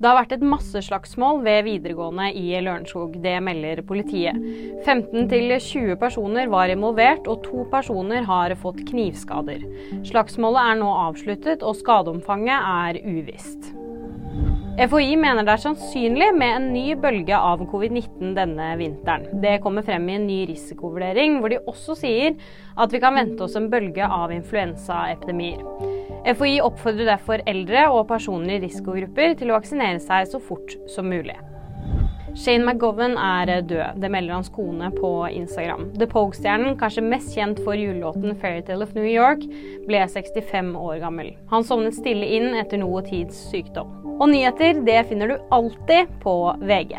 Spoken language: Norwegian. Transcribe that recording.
Det har vært et masseslagsmål ved videregående i Lørenskog. Det melder politiet. 15-20 personer var involvert, og to personer har fått knivskader. Slagsmålet er nå avsluttet, og skadeomfanget er uvisst. FHI mener det er sannsynlig med en ny bølge av covid-19 denne vinteren. Det kommer frem i en ny risikovurdering, hvor de også sier at vi kan vente oss en bølge av influensaepidemier. FHI oppfordrer derfor eldre og personer i risikogrupper til å vaksinere seg så fort som mulig. Shane McGowan er død. Det melder hans kone på Instagram. The Pogue-stjernen, kanskje mest kjent for julelåten 'Fairytale of New York', ble 65 år gammel. Han sovnet stille inn etter noe tids sykdom. Og nyheter det finner du alltid på VG.